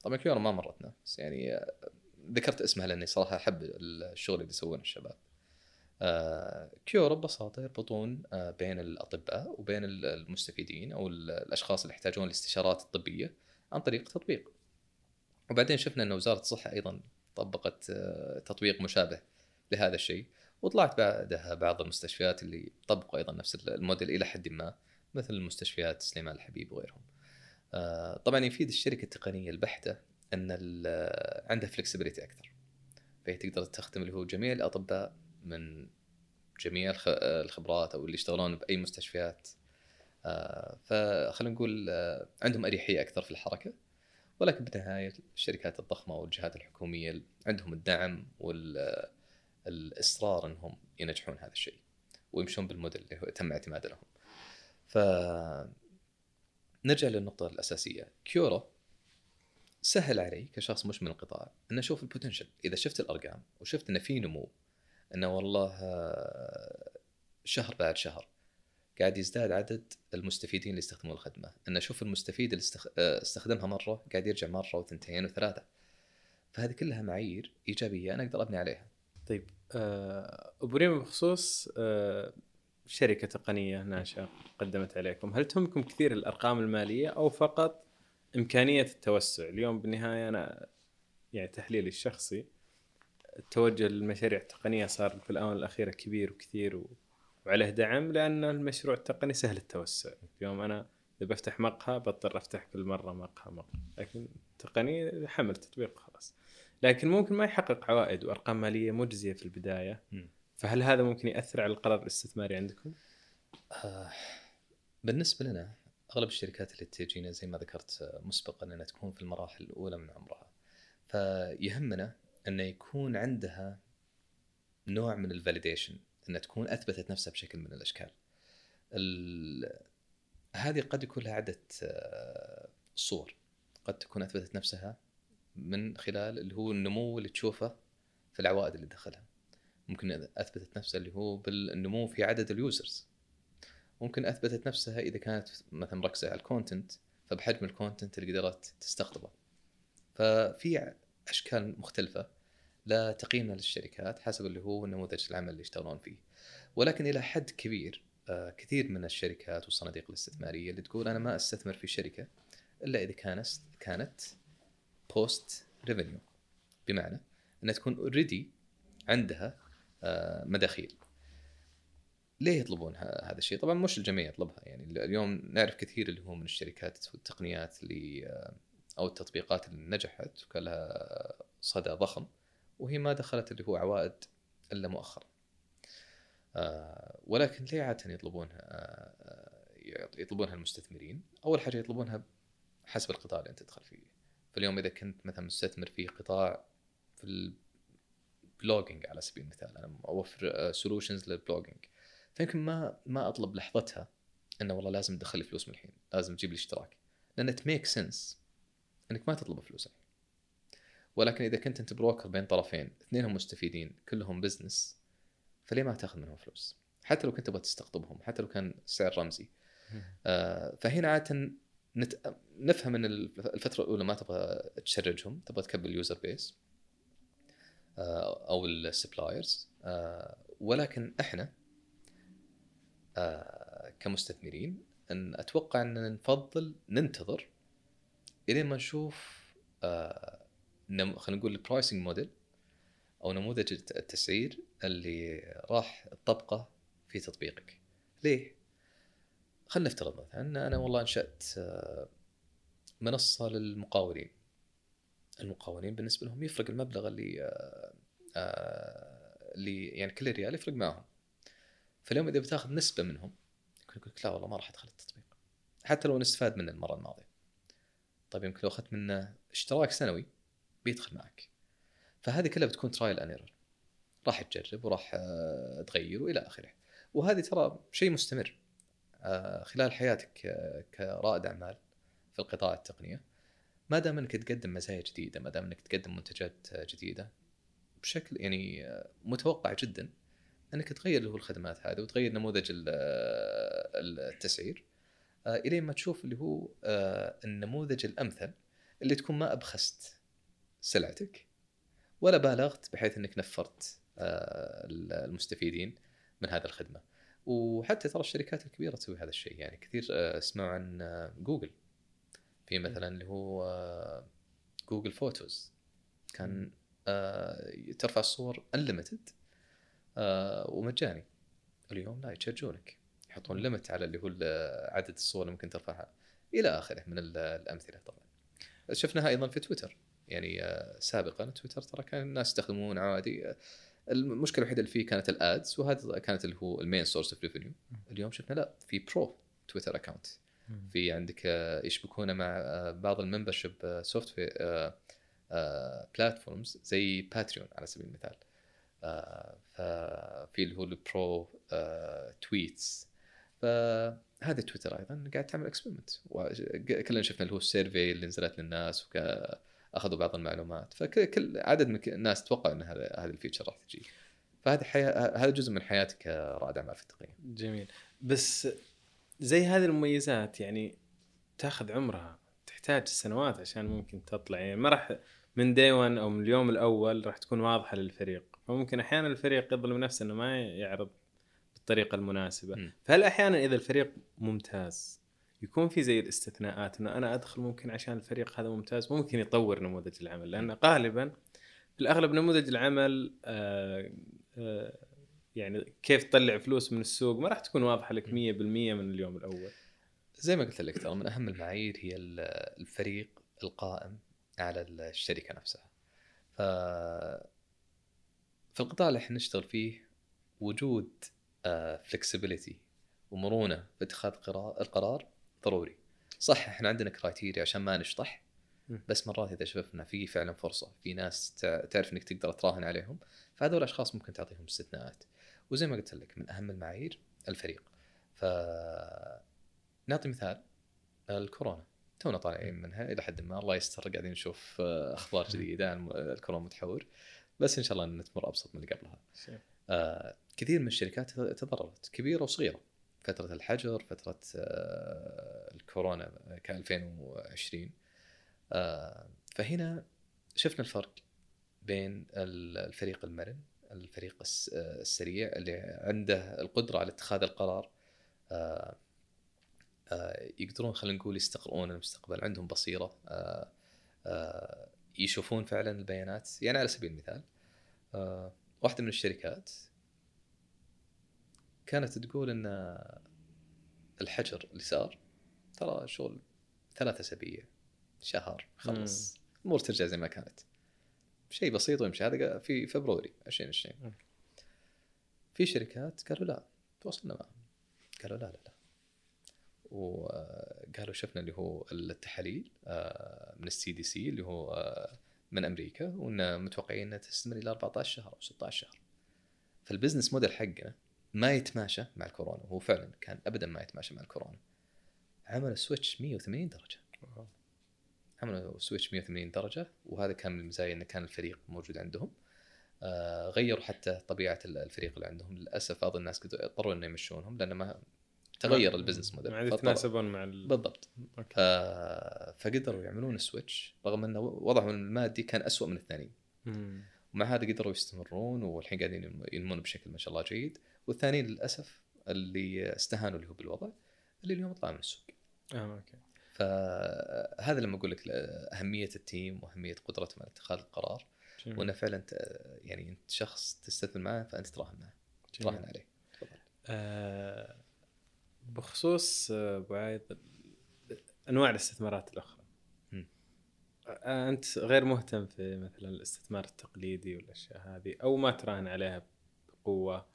طبعا كيورو ما مرتنا بس يعني آه، ذكرت اسمها لأني صراحة أحب الشغل اللي يسوونه الشباب. آه كيورو ببساطة يربطون آه بين الأطباء وبين المستفيدين أو الأشخاص اللي يحتاجون الاستشارات الطبية عن طريق تطبيق. وبعدين شفنا إن وزارة الصحة أيضا طبقت تطبيق مشابه لهذا الشيء وطلعت بعدها بعض المستشفيات اللي طبقوا أيضا نفس الموديل إلى حد ما مثل مستشفيات سليمان الحبيب وغيرهم. آه، طبعا يفيد الشركة التقنية البحتة أن عندها فلكسبيتي أكثر. فهي تقدر تخدم اللي هو جميع الأطباء من جميع الخبرات أو اللي يشتغلون بأي مستشفيات. آه، فخلينا نقول عندهم أريحية أكثر في الحركة. ولكن بالنهاية الشركات الضخمة والجهات الحكومية عندهم الدعم والاصرار أنهم ينجحون هذا الشيء ويمشون بالموديل اللي هو تم اعتماده لهم. ف نرجع للنقطة الأساسية، كيورو سهل علي كشخص مش من القطاع أن أشوف ال potential، إذا شفت الأرقام وشفت انه في نمو انه والله شهر بعد شهر قاعد يزداد عدد المستفيدين اللي يستخدمون الخدمة. أن أشوف المستفيد اللي آه، استخدمها مرة قاعد يرجع مرة وثنتين وثلاثة. فهذه كلها معايير إيجابية أنا أقدر أبني عليها. طيب آه، أبو ريم بخصوص آه، شركة تقنية ناشئة قدمت عليكم. هل تهمكم كثير الأرقام المالية أو فقط إمكانية التوسع؟ اليوم بالنهاية أنا يعني تحليلي الشخصي التوجه للمشاريع التقنية صار في الآونة الأخيرة كبير وكثير و... وعليه دعم لأن المشروع التقني سهل التوسع. اليوم أنا إذا بفتح مقهى بضطر أفتح كل مرة مقهى مقهى. لكن تقني حمل تطبيق خلاص. لكن ممكن ما يحقق عوائد وأرقام مالية مجزية في البداية. فهل هذا ممكن يأثر على القرار الاستثماري عندكم؟ آه بالنسبة لنا أغلب الشركات اللي تجينا زي ما ذكرت مسبقا إنها تكون في المراحل الأولى من عمرها فيهمنا انه يكون عندها نوع من الفاليديشن انها تكون أثبتت نفسها بشكل من الأشكال. هذه قد يكون لها عدة آه، صور قد تكون أثبتت نفسها من خلال اللي هو النمو اللي تشوفه في العوائد اللي تدخلها. ممكن أثبتت نفسها اللي هو بالنمو في عدد ال users. ممكن أثبتت نفسها إذا كانت مثلا مركزة على ال content فبحجم ال content اللي قدرت تستقطبه. ففي أشكال مختلفة لتقييمنا للشركات حسب اللي هو نموذج العمل اللي يشتغلون فيه ولكن إلى حد كبير آه، كثير من الشركات والصناديق الاستثمارية اللي تقول أنا ما أستثمر في شركة إلا إذا كانت كانت post revenue بمعنى إنها تكون already عندها مداخيل ليه يطلبون هذا الشيء؟ طبعا مش الجميع يطلبها يعني اليوم نعرف كثير اللي هو من الشركات والتقنيات اللي آه، أو التطبيقات اللي نجحت وكان لها صدى ضخم وهي ما دخلت اللي هو عوائد إلا مؤخرا. آه ولكن ليه عادة يطلبونها آه يطلبونها المستثمرين؟ أول حاجة يطلبونها حسب القطاع اللي أنت تدخل فيه. فاليوم إذا كنت مثلا مستثمر في قطاع في ال blogging على سبيل المثال أنا أوفر solutions لل blogging فيمكن ما ما أطلب لحظتها إنه والله لازم تدخل لي فلوس من الحين، لازم تجيب لي اشتراك. لأن it makes sense إنك ما تطلب فلوس الحين. ولكن إذا كنت أنت broker بين طرفين اثنينهم مستفيدين كلهم business فليه ما تأخذ منهم فلوس؟ حتى لو كنت تبغى تستقطبهم حتى لو كان سعر رمزي آه فهنا عادة نت... نفهم إن الفترة الأولى ما تبغى ت charge هم تبغى تكبر ال user base آه أو ال suppliers آه ولكن إحنا آه كمستثمرين أن أتوقع ان نفضل ننتظر الين ما نشوف آه خلينا نقول ال pricing model أو نموذج التسعير اللي راح تطبقه في تطبيقك. ليه؟ خلينا نفترض مثلا أنا والله أنشأت آه، منصة للمقاولين المقاولين بالنسبة لهم يفرق المبلغ اللي آه، آه، اللي يعني كل ريال يفرق معهم. فاليوم إذا بتاخذ نسبة منهم يقول لك لا والله ما راح أدخل التطبيق. حتى لو نستفاد منه المرة الماضية. طيب يمكن لو أخذت منه اشتراك سنوي بيدخل معك. فهذه كلها بتكون trial and error راح تجرب وراح آه، تغير وإلى آخره. وهذه ترى شيء مستمر. خلال حياتك كرائد أعمال في القطاع التقنية ما دام انك تقدم مزايا جديدة ما دام انك تقدم منتجات جديدة بشكل يعني آه، متوقع جدا انك تغير اللي هو الخدمات هذه وتغير نموذج آه، التسعير آه، الين ما تشوف اللي هو النموذج الأمثل اللي تكون ما أبخست سلعتك ولا بالغت بحيث إنك نفرت المستفيدين من هذه الخدمة. وحتى ترى الشركات الكبيرة تسوي هذا الشيء يعني كثير اسمعوا عن جوجل. في مثلا اللي هو آه، جوجل فوتوز كان آه، ترفع الصور unlimited ومجاني. اليوم لا يت charge ونك يحطون limit على اللي هو ال- عدد الصور اللي ممكن ترفعها. إلى آخره من ال- الأمثلة طبعا. شفناها أيضا في تويتر. يعني آه، سابقا تويتر ترى كان الناس يستخدمون عادي. آه، المشكلة الوحيدة اللي فيه كانت ال ads وهذا كانت اللي هو ال main source of revenue اليوم شفنا لا في pro Twitter account في عندك آه، يشبكونه مع آه، بعض ال membership software platforms زي باتريون على سبيل المثال. آه، ففي اللي هو ال pro tweets فهذا تويتر أيضا قاعد تعمل experiment كلنا شفنا اللي هو ال survey اللي نزلت للناس واخذوا بعض المعلومات. فكل عدد من الناس توقع إن هذا هذا ال feature راح تجي. فهذه حياه هذا جزء من حياتك كرائد أعمال في التقنيه جميل. بس زي هذه المميزات يعني تاخذ عمرها تحتاج سنوات عشان ممكن تطلع. يعني ما راح من دي 1 أو من اليوم الأول راح تكون واضحة للفريق. فممكن أحيانا الفريق يظلم نفسه إنه ما يعرض بالطريقة المناسبة. فهل أحيانا إذا الفريق ممتاز يكون في زي الاستثناءات إنه أنا أدخل ممكن عشان الفريق هذا ممتاز؟ ممكن يطور نموذج العمل. لأن غالبا في الأغلب نموذج العمل آه آه يعني كيف تطلع فلوس من السوق ما راح تكون واضحة لك 100% من اليوم الأول زي ما قلت لك ترى من أهم المعايير هي ال- الفريق القائم على الشركة نفسها. ف في القطاع اللي إحنا نشتغل فيه وجود flexibility ومرونة في اتخاذ قرار القرار ضروري. صح إحنا عندنا criteria عشان ما نشطح. بس مرات إذا شفنا في فعلا فرصة في ناس تع- تعرف إنك تقدر تراهن عليهم فهذول الأشخاص ممكن تعطيهم استثناءات. وزي ما قلت لك من أهم المعايير الفريق. ف نعطي مثال الكورونا. تونا طالعين منها إلى حد ما الله يستر قاعدين نشوف آه، أخبار جديدة عن الكورونا متحور. بس إن شاء الله ان تمر أبسط من اللي قبلها. آه، كثير من الشركات تضررت كبيرة وصغيرة. فترة الحجر فترة آه، الكورونا ك 2020 آه، فهنا شفنا الفرق بين ال- الفريق المرن الفريق آه، السريع اللي عنده القدرة على اتخاذ القرار آه، آه، يقدرون خلينا نقول يستقرؤون المستقبل عندهم بصيرة يشوفون فعلا البيانات. يعني على سبيل المثال واحدة من الشركات كانت تقول إن الحجر اللي صار ترى شغل ثلاثة أسابيع شهر خلص الأمور ترجع زي ما كانت. شيء بسيط ويمشي. هذا في فبراير 2020 مم. في شركات قالوا لا تواصلنا معهم. قالوا لا لا لا. وقالوا شفنا اللي هو التحاليل آه، من السي دي سي اللي هو آه، من أمريكا وإن متوقعين إنها تستمر إلى 14 شهر أو 16 شهر. فال business model حقنا ما يتماشى مع الكورونا. وهو فعلا كان ابدا ما يتماشى مع الكورونا. عملوا switch 180 درجة. عملوا switch 180 درجة وهذا كان من المزايا إنه كان الفريق موجود عندهم. آه غيروا حتى طبيعة الفريق اللي عندهم. للأسف بعض الناس اضطروا إنه يمشونهم لأن ما تغير ال business model ما يتناسبون مع ال... بالضبط. okay. آه فقدروا يعملون ال switch رغم إنه وضعهم المادي كان أسوأ من الثانيين. ومع هذا قدروا يستمرون والحين قاعدين ينم- ينمون بشكل ما شاء الله جيد. والثانيين للأسف اللي استهانوا اللي هو بالوضع اللي اليوم طلعوا من السوق. آه okay. فهذا لما أقول لك أهمية ال team وأهمية قدرتهم على اتخاذ القرار جميل. وإنه فعلا ت- يعني أنت شخص تستثمر معه فأنت تراهن معه. تراهن عليه تفضل. آه بخصوص آه، ابو عايد أنواع الاستثمارات الأخرى. آه أنت غير مهتم في مثلا الاستثمار التقليدي والأشياء هذه أو ما تراهن عليها بقوة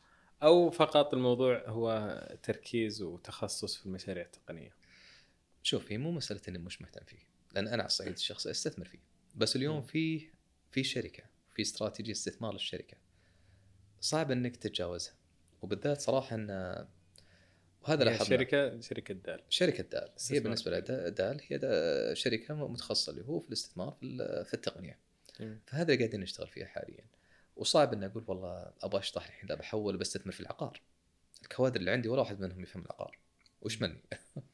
أو فقط الموضوع هو تركيز وتخصص في المشاريع التقنية شوف هي مو مسألة إني مش مهتم فيه لأن أنا على الصعيد الشخصي أستثمر فيه. بس اليوم. في في شركة في استراتيجية استثمار للشركة. صعب إنك تتجاوزها. وبالذات صراحة إن وهذا لاحظنا. شركة شركة دال. شركة دال. هي. بالنسبة لدال هي دا- شركة متخصصة اللي هو في الاستثمار في ال- في التقنية. فهذا اللي قاعدين نشتغل فيها حاليا. وصعب إني أقول والله أبغى أشطح الحين بحول بستثمر في العقار. الكوادر اللي عندي ولا واحد منهم يفهم العقار. وش مني؟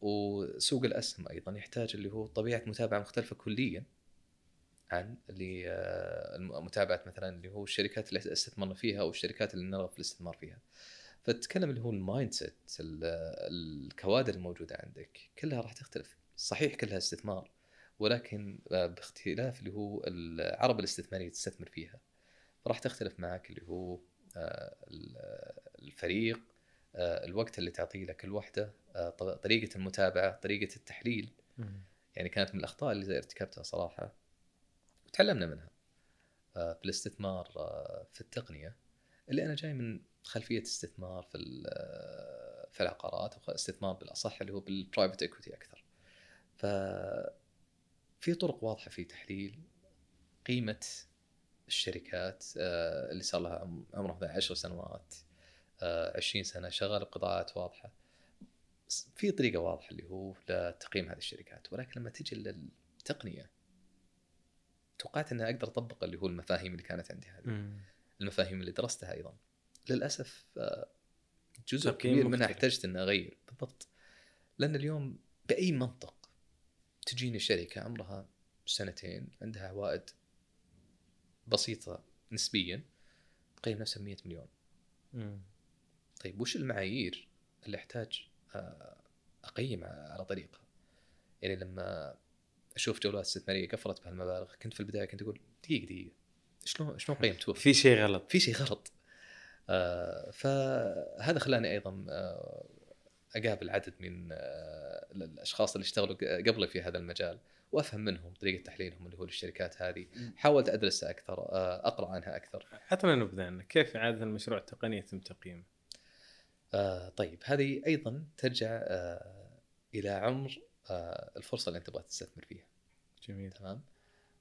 وسوق الأسهم أيضا يحتاج اللي هو طبيعة متابعة مختلفة كليا عن اللي آه، متابعة مثلا اللي هو الشركات اللي استثمرنا فيها أو الشركات اللي نرغب في الاستثمار فيها. فتتكلم اللي هو ال mindset ال- الكوادر الموجودة عندك كلها راح تختلف. صحيح كلها استثمار ولكن آه، باختلاف اللي هو الأوعية الاستثمارية تستثمر فيها راح تختلف معك اللي هو آه، ال- الفريق الوقت اللي تعطيه لكل وحده آه، طريقة المتابعة طريقة التحليل. يعني كانت من الأخطاء اللي ارتكبتها صراحة وتعلمنا منها آه، في الاستثمار آه، في التقنية اللي أنا جاي من خلفية استثمار في آه، في العقارات أو استثمار بالأصح اللي هو بال private equity أكثر. ف في طرق واضحة في تحليل قيمة الشركات آه، اللي صار لها عم- عمرها مثلاً 10 سنوات آه، 20 سنة شغاله بقطاعات واضحة في طريقة واضحة اللي هو لتقييم هذه الشركات ولكن لما تجي للتقنية توقعت إني أقدر أطبق اللي هو المفاهيم اللي كانت عندي هذه مم. المفاهيم اللي درستها أيضا للأسف آه، جزء كبير منها. احتجت إني أغير بالضبط لأن اليوم بأي منطق تجيني شركة عمرها سنتين عندها عوائد بسيطة نسبيا تقيم نفسها ب 100 مليون مم. طيب وش المعايير اللي أحتاج آه، أقيم على طريقها؟ يعني لما أشوف جولات استثماريه قفلت بهالمبالغ كنت في البداية كنت أقول دقيقة دقيقة شلون شلون قيمتوها في شيء غلط. في شيء غلط. آه، فهذا خلاني أيضا آه، أقابل عدد من آه، الأشخاص اللي اشتغلوا قبلي في هذا المجال وأفهم منهم طريقة تحليلهم اللي هو للشركات هذه. حاولت أدرسها أكثر آه، أقرأ عنها أكثر. عطنا نبذه عنه كيف عاده المشروع التقني يتم تقييمه؟ آه، طيب هذه أيضا ترجع آه، إلى عمر آه، الفرصة اللي أنت تبغى تستثمر فيها. جميل. تمام؟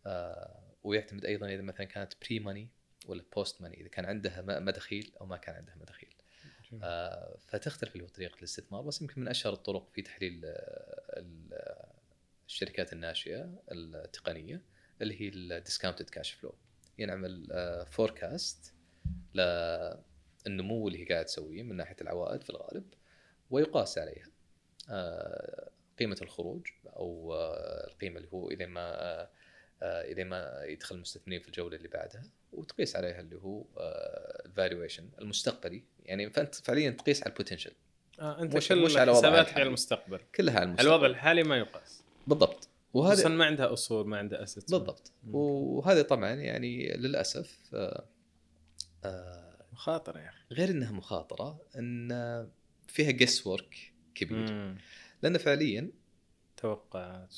آه، ويعتمد أيضا إذا مثلا كانت pre-money ولا post-money إذا كان عندها مداخيل أو ما كان عندها مداخيل. جميل. آه، فتختلف طريقة الاستثمار بس يمكن من أشهر الطرق في تحليل آه، ال- آه، الشركات الناشئة التقنية اللي هي ال discounted cash flow ينعمل forecast للنمو اللي هي قاعد تسويه من ناحية العوائد في الغالب ويقاس عليها. آه، قيمة الخروج أو آه، القيمة اللي هو إلى ما آه، إلى ما يدخل المستثمرين في الجولة اللي بعدها وتقيس عليها اللي هو ال valuation المستقبلي. يعني فأنت فعليا تقيس على ال potential آه أنت مش- مش على حساباتك على. المستقبل. كلها على المستقبل. الوضع الحالي ما يقاس. بالضبط. خصوصا وهذا ما عندها أصول ما عندها assets بالضبط. مم. وهذا طبعا يعني للأسف آه، آه، مخاطرة يا أخي غير إنها مخاطرة إن فيها guess work كبير مم. لأن فعليا توقعات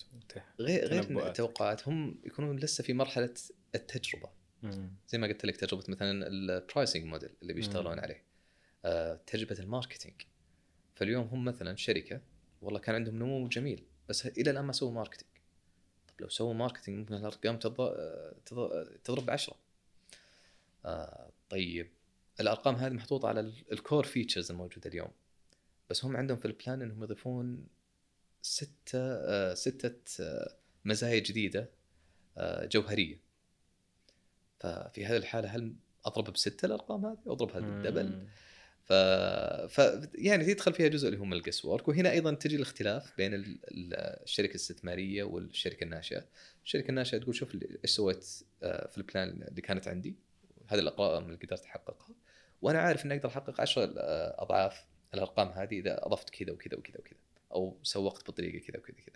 غير غير. التوقعات هم يكونون لسه في مرحلة التجربة مم. زي ما قلت لك تجربة مثلا ال pricing model اللي بيشتغلون مم. عليه آه، تجربة ال marketing فاليوم هم مثلا شركة والله كان عندهم نمو جميل بس إلى الآن ما سووا marketing طب لو سووا marketing ممكن الأرقام تض- تض- تضرب بعشرة آه، طيب الأرقام هذه محطوطة على ال core features الموجودة اليوم. بس هم عندهم في ال plan إنهم يضيفون ستة آه، ستة آه، مزايا جديدة آه، جوهرية. ففي هذه الحالة هل أضربها بستة الأرقام هذه أو أضربها بال double. ف... ف يعني تدخل فيها جزء اللي هو من ال guess work وهنا أيضا تجي الاختلاف بين ال- ال- الشركة الاستثمارية والشركة الناشئة. الشركة الناشئة تقول شوف إيش سويت في البلان اللي كانت عندي. هذه الارقام اللي قدرت أحققها وأنا عارف إني أقدر أحقق 10 آه، أضعاف الأرقام هذه إذا أضفت كذا وكذا وكذا وكذا أو سوقت بالطريقة كذا وكذا كذا.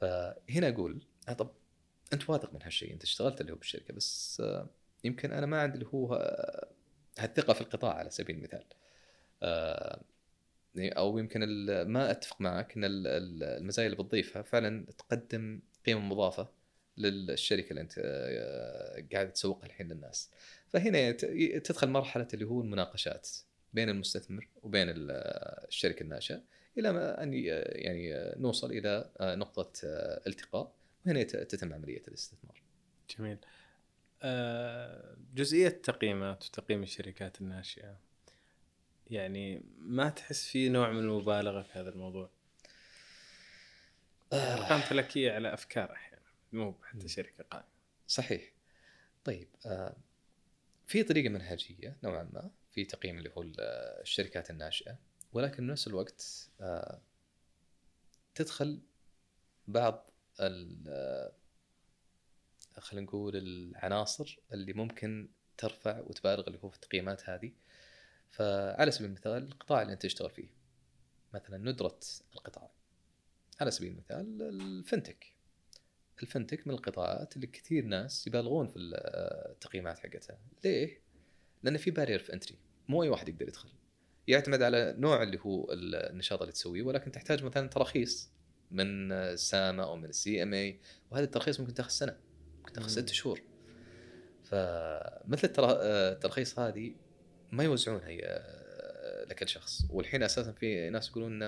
فهنا أقول آه، طب أنت واثق من هالشيء أنت اشتغلت اللي هو بالشركة بس آه، يمكن أنا ما عندي اللي هو هالثقة في القطاع على سبيل المثال. آه، أو يمكن ما أتفق معك إن ال- ال- المزايا اللي بتضيفها فعلا تقدم قيمة مضافة للشركة اللي أنت قاعد تسوقها الحين للناس. فهنا تدخل مرحلة اللي هو المناقشات بين المستثمر وبين ال- الشركة الناشئة إلى ما أن يعني نوصل إلى نقطة التقاء. وهنا تتم عملية الاستثمار. جميل. آه، جزئية التقييمات وتقييم الشركات الناشئة يعني ما تحس في نوع من المبالغة في هذا الموضوع؟ أرقام فلكية على أفكار أحيانا مو حتى شركة قائمة. صحيح. طيب آه، في طريقة منهجية نوعا ما في تقييم اللي هو الشركات الناشئة ولكن نفس الوقت آه، تدخل بعض ال خلينا نقول العناصر اللي ممكن ترفع وتبالغ اللي هو في التقييمات هذه. فعلى سبيل المثال القطاع اللي أنت تشتغل فيه. مثلا ندرة القطاع. على سبيل المثال ال fintech. ال fintech من القطاعات اللي كثير ناس يبالغون في التقييمات حقتها. ليه؟ لأن في barrier في entry مو أي واحد يقدر يدخل. يعتمد على نوع اللي هو النشاط اللي تسويه ولكن تحتاج مثلا تراخيص من ساما أو من ال CMA وهذا الترخيص ممكن تاخذ سنة ممكن تاخذ ست شهور. فمثل التراخيص هذه ما يوزعونها لكل شخص. والحين أساسا في ناس يقولون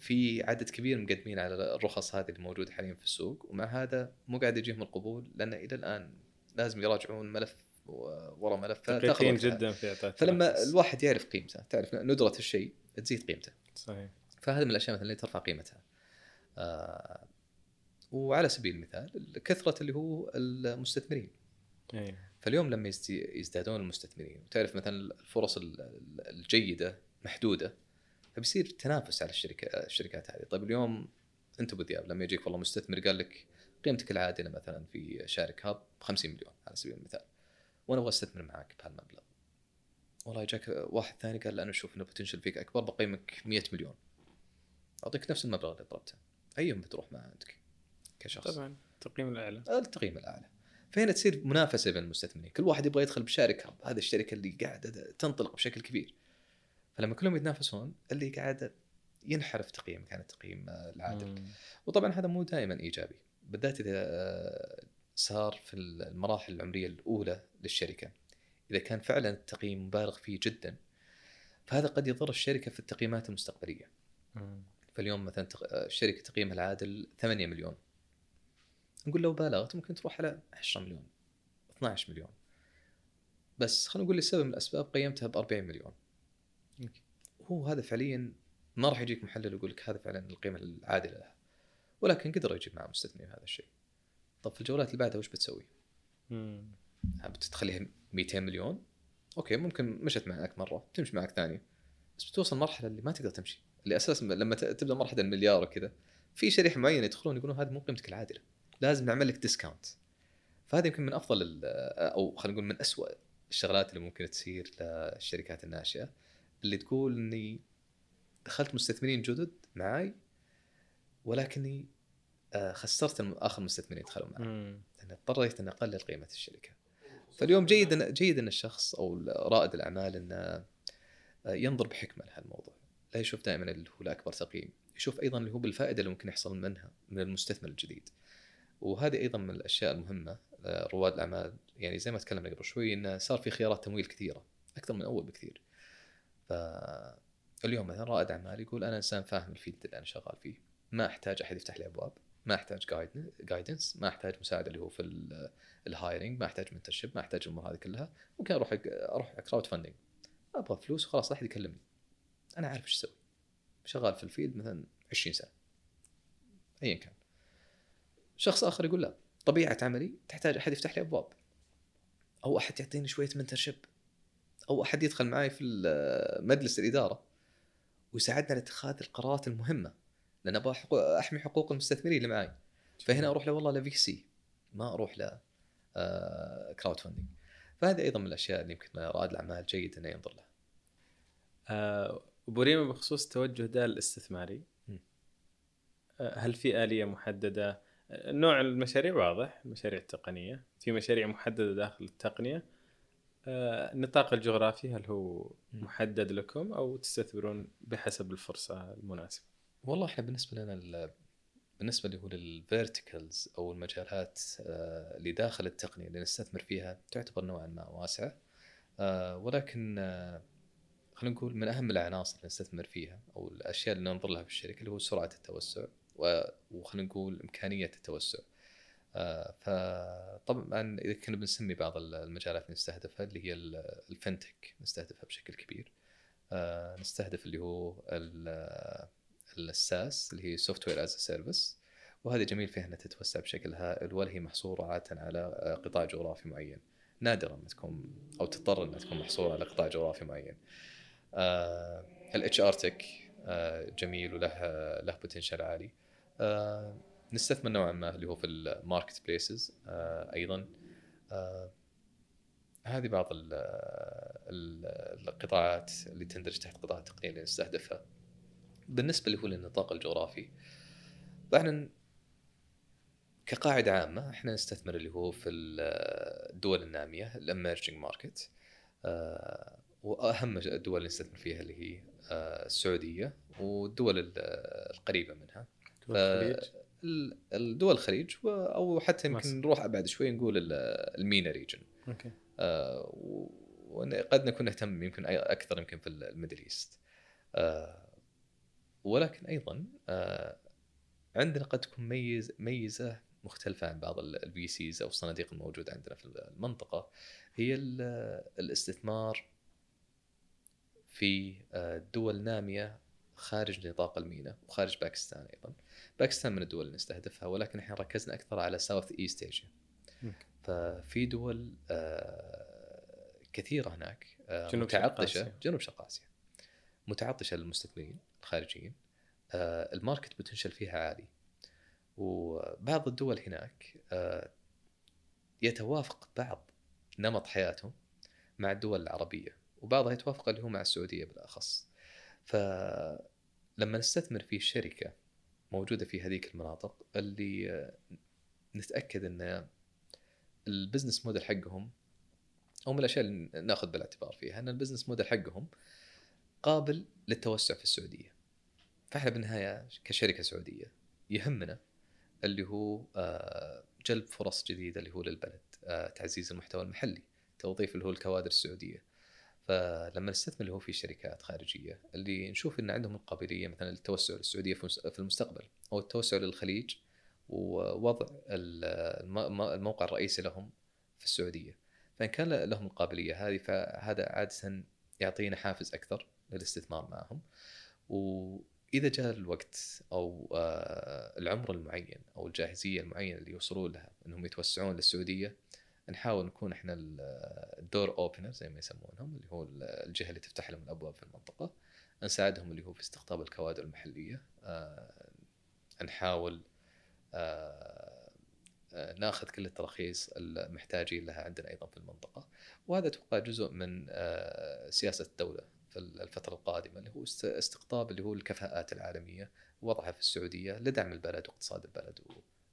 في عدد كبير مقدمين على الرخص هذه الموجودة حاليا في السوق ومع هذا مو قاعد يجيهم القبول لأن إلى الآن لازم يراجعون ملف ورا ملف دقيقين جدا في إعطاء فلما الواحد يعرف قيمته تعرف ندرة الشيء تزيد قيمته. صحيح. فهذا من الأشياء مثلا اللي ترفع قيمتها. آه وعلى سبيل المثال كثرة اللي هو المستثمرين. أيه. فاليوم لما يزدادون المستثمرين وتعرف مثلا الفرص الجيدة محدودة فبيصير تنافس على الشركة الشركات هذه. طيب اليوم أنت أبو دياب لما يجيك والله مستثمر قال لك قيمتك العادلة مثلا في شارك هاب 50 مليون على سبيل المثال. وأنا أبغى أستثمر معاك بهالمبلغ. والله جاك واحد ثاني قال أنا أشوف ان البوتنشل فيك أكبر بقيمك 100 مليون. أعطيك نفس المبلغ اللي طلبته. ايهم بتروح معه انت كشخص. طبعا التقييم الأعلى. التقييم الأعلى. فهنا تصير منافسة بين المستثمرين. كل واحد يبغى يدخل بشارك هاب. هذه الشركة اللي قاعدة تنطلق بشكل كبير. فلما كلهم يتنافسون اللي قاعد ينحرف تقييم كان التقييم العادل. مم. وطبعا هذا مو دائما إيجابي. بالذات إذا آه، صار في المراحل العمرية الأولى للشركة. إذا كان فعلا التقييم مبالغ فيه جدا فهذا قد يضر الشركة في التقييمات المستقبلية. مم. فاليوم مثلا الشركة آه، تقييمها العادل 8 مليون. نقول لو بالغت ممكن تروح على 10 مليون 12 مليون. بس خلينا نقول لسبب من الأسباب قيمتها ب 40 مليون. هو هذا فعليا ما راح يجيك محلل ويقول لك هذا فعلا القيمة العادلة لها ولكن قدر يجيب مع مستثمرين هذا الشيء. طب في الجولات اللي بعدها وش بتسوي؟ بتخليها 200 مليون؟ أوكي ممكن مشت معك مرة تمشي معك ثانية. بس بتوصل مرحلة اللي ما تقدر تمشي. اللي أساسا لما تبدأ مرحلة المليار وكذا في شريحة معينة يدخلون يقولون هذه مو قيمتك العادلة. لازم نعمل لك discount فهذه يمكن من أفضل أو خلينا نقول من أسوأ الشغلات اللي ممكن تصير للشركات الناشئة. اللي تقول إني دخلت مستثمرين جدد معاي ولكني آه، خسرت آخر مستثمرين دخلوا معي لأن اضطريت أن أقلل قيمة الشركة. فاليوم جيد أن جيد أن الشخص أو رائد الأعمال انه آه، ينظر بحكمة لهالموضوع. لا يشوف دائما اللي هو الاكبر تقييم. يشوف أيضا اللي هو بالفائدة اللي ممكن يحصل منها من المستثمر الجديد. وهذه أيضا من الأشياء المهمة آه، رواد الأعمال. يعني زي ما تكلمنا قبل شوي انه صار في خيارات تمويل كثيرة أكثر من أول بكثير. فاليوم مثلا رائد اعمال يقول أنا إنسان فاهم ال field اللي أنا شغال فيه. ما أحتاج أحد يفتح لي أبواب. ما أحتاج guidance ما أحتاج مساعدة اللي هو في ال hiring ما أحتاج mentorship ما أحتاج الأمور هذه كلها. ممكن أروح أروح crowdfunding أبغى فلوس وخلاص لا أحد يكلمني. أنا عارف إيش أسوي. شغال في ال field مثلا 20 سنة. ايا كان. شخص آخر يقول لا. طبيعة عملي تحتاج أحد يفتح لي أبواب. أو أحد يعطيني شوية mentorship أو احد يدخل معي في مجلس الإدارة ويساعدنا على اتخاذ القرارات المهمة لأن أبغى أحمي حقوق المستثمرين اللي معي فهنا أروح له والله ل VC ما أروح ل crowdfunding فهذه أيضا من الأشياء اللي يمكن رائد الأعمال جيد انه ينظر لها. أه بوريما بخصوص التوجه ده الاستثماري أه هل في آلية محددة؟ نوع المشاريع واضح المشاريع التقنية. في مشاريع محددة داخل التقنية آه، النطاق الجغرافي هل هو محدد لكم أو تستثمرون بحسب الفرصة المناسبة؟ والله إحنا بالنسبة لنا بالنسبة اللي هو للفيرتيكلز أو المجالات آه، اللي داخل التقنية اللي نستثمر فيها تعتبر نوعا ما واسعة. آه، ولكن خلينا نقول من أهم العناصر اللي نستثمر فيها أو الأشياء اللي ننظر لها في الشركة اللي هو سرعة التوسع وخلينا نقول إمكانية التوسع. آه، فطبعا إذا كنا بنسمي بعض المجالات اللي نستهدفها اللي هي ال- ال fintech نستهدفها بشكل كبير. آه، نستهدف اللي هو ال- ال SaaS اللي هي software as a service وهذا جميل فيها إنها تتوسع بشكل هائل ولا هي محصورة عادة على آه، قطاع جغرافي معين. نادرا ما تكون أو تضطر إنها تكون محصورة على قطاع جغرافي معين. ال HR tech جميل وله له potential عالي. آه، نستثمر نوعا ما اللي هو في ال marketplaces أيضا. آه، هذه بعض ال- ال- القطاعات اللي تندرج تحت قطاع التقنية اللي نستهدفها. بالنسبة اللي هو للنطاق الجغرافي فاحنا كقاعدة عامة إحنا نستثمر اللي هو في الدول النامية ال emerging market وأهم الدول اللي نستثمر فيها اللي هي آه، السعودية والدول ال- القريبة منها. الخليج؟ ال- الدول الخليج أو حتى يمكن. نروح ابعد شوي نقول ال- ال MENA region أوكي. آه، وقد نكون نهتم يمكن أكثر يمكن في ال Middle East. آه، ولكن أيضا آه، عندنا قد تكون ميز ميزة مختلفة عن بعض ال VCs أو الصناديق الموجودة عندنا في المنطقة. هي ال- الاستثمار في آه، دول نامية خارج نطاق ال MENA وخارج باكستان أيضا. باكستان من الدول اللي نستهدفها ولكن إحنا ركزنا أكثر على Southeast Asia. ففي دول آه، كثيرة هناك آه، جنوب شرق متعطشة. جنوب شرق آسيا متعطشة للمستثمرين الخارجيين. آه، ال market potential فيها عالي. وبعض الدول هناك يتوافق بعض نمط حياتهم مع الدول العربية وبعضها يتوافق اللي هو مع السعودية بالأخص. فلما نستثمر في شركة موجودة في هذيك المناطق اللي آه، نتأكد إن ال business model حقهم أو من الأشياء اللي نأخذ بالاعتبار فيها إن ال business model حقهم قابل للتوسع في السعودية. فإحنا بالنهاية كشركة سعودية يهمنا اللي هو آه، جلب فرص جديدة اللي هو للبلد آه، تعزيز المحتوى المحلي توظيف اللي هو الكوادر السعودية. فلما نستثمر اللي هو في شركات خارجية اللي نشوف إن عندهم القابلية مثلا للتوسع للسعودية في المس- في المستقبل أو التوسع للخليج ووضع ال- الم- الموقع الرئيسي لهم في السعودية. فإن كان لهم القابلية هذه فهذا عادة يعطينا حافز أكثر للاستثمار معهم. وإذا جاء الوقت أو آه، العمر المعين أو الجاهزية المعينة اللي يوصلون لها إنهم يتوسعون للسعودية نحاول نكون إحنا ال- الدور اوبنر زي ما يسمونهم اللي هو الجهة اللي تفتح لهم الابواب في المنطقة. نساعدهم اللي هو في استقطاب الكوادر المحلية. آه، نحاول آه، آه، ناخذ كل التراخيص المحتاجين لها عندنا أيضا في المنطقة. وهذا أتوقع جزء من سياسة الدولة في الفترة القادمة اللي هو است- استقطاب اللي هو الكفاءات العالمية ووضعها في السعودية لدعم البلد واقتصاد البلد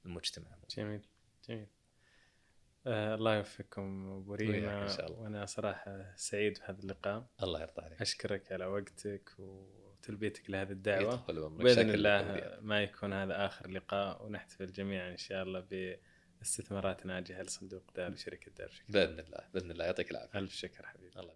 والمجتمع. جميل جميل. آه الله يوفقكم أبو ريما إن شاء الله. وأنا صراحة سعيد بهذا اللقاء. الله يرضى عليك. أشكرك على وقتك وتلبيتك لهذه الدعوة. بإذن الله. ما يكون هذا آخر لقاء ونحتفل جميعا إن شاء الله باستثمارات ناجحة لصندوق دار وشركة دار بإذن الله بإذن الله. يعطيك العافية. ألف شكر حبيبي. الله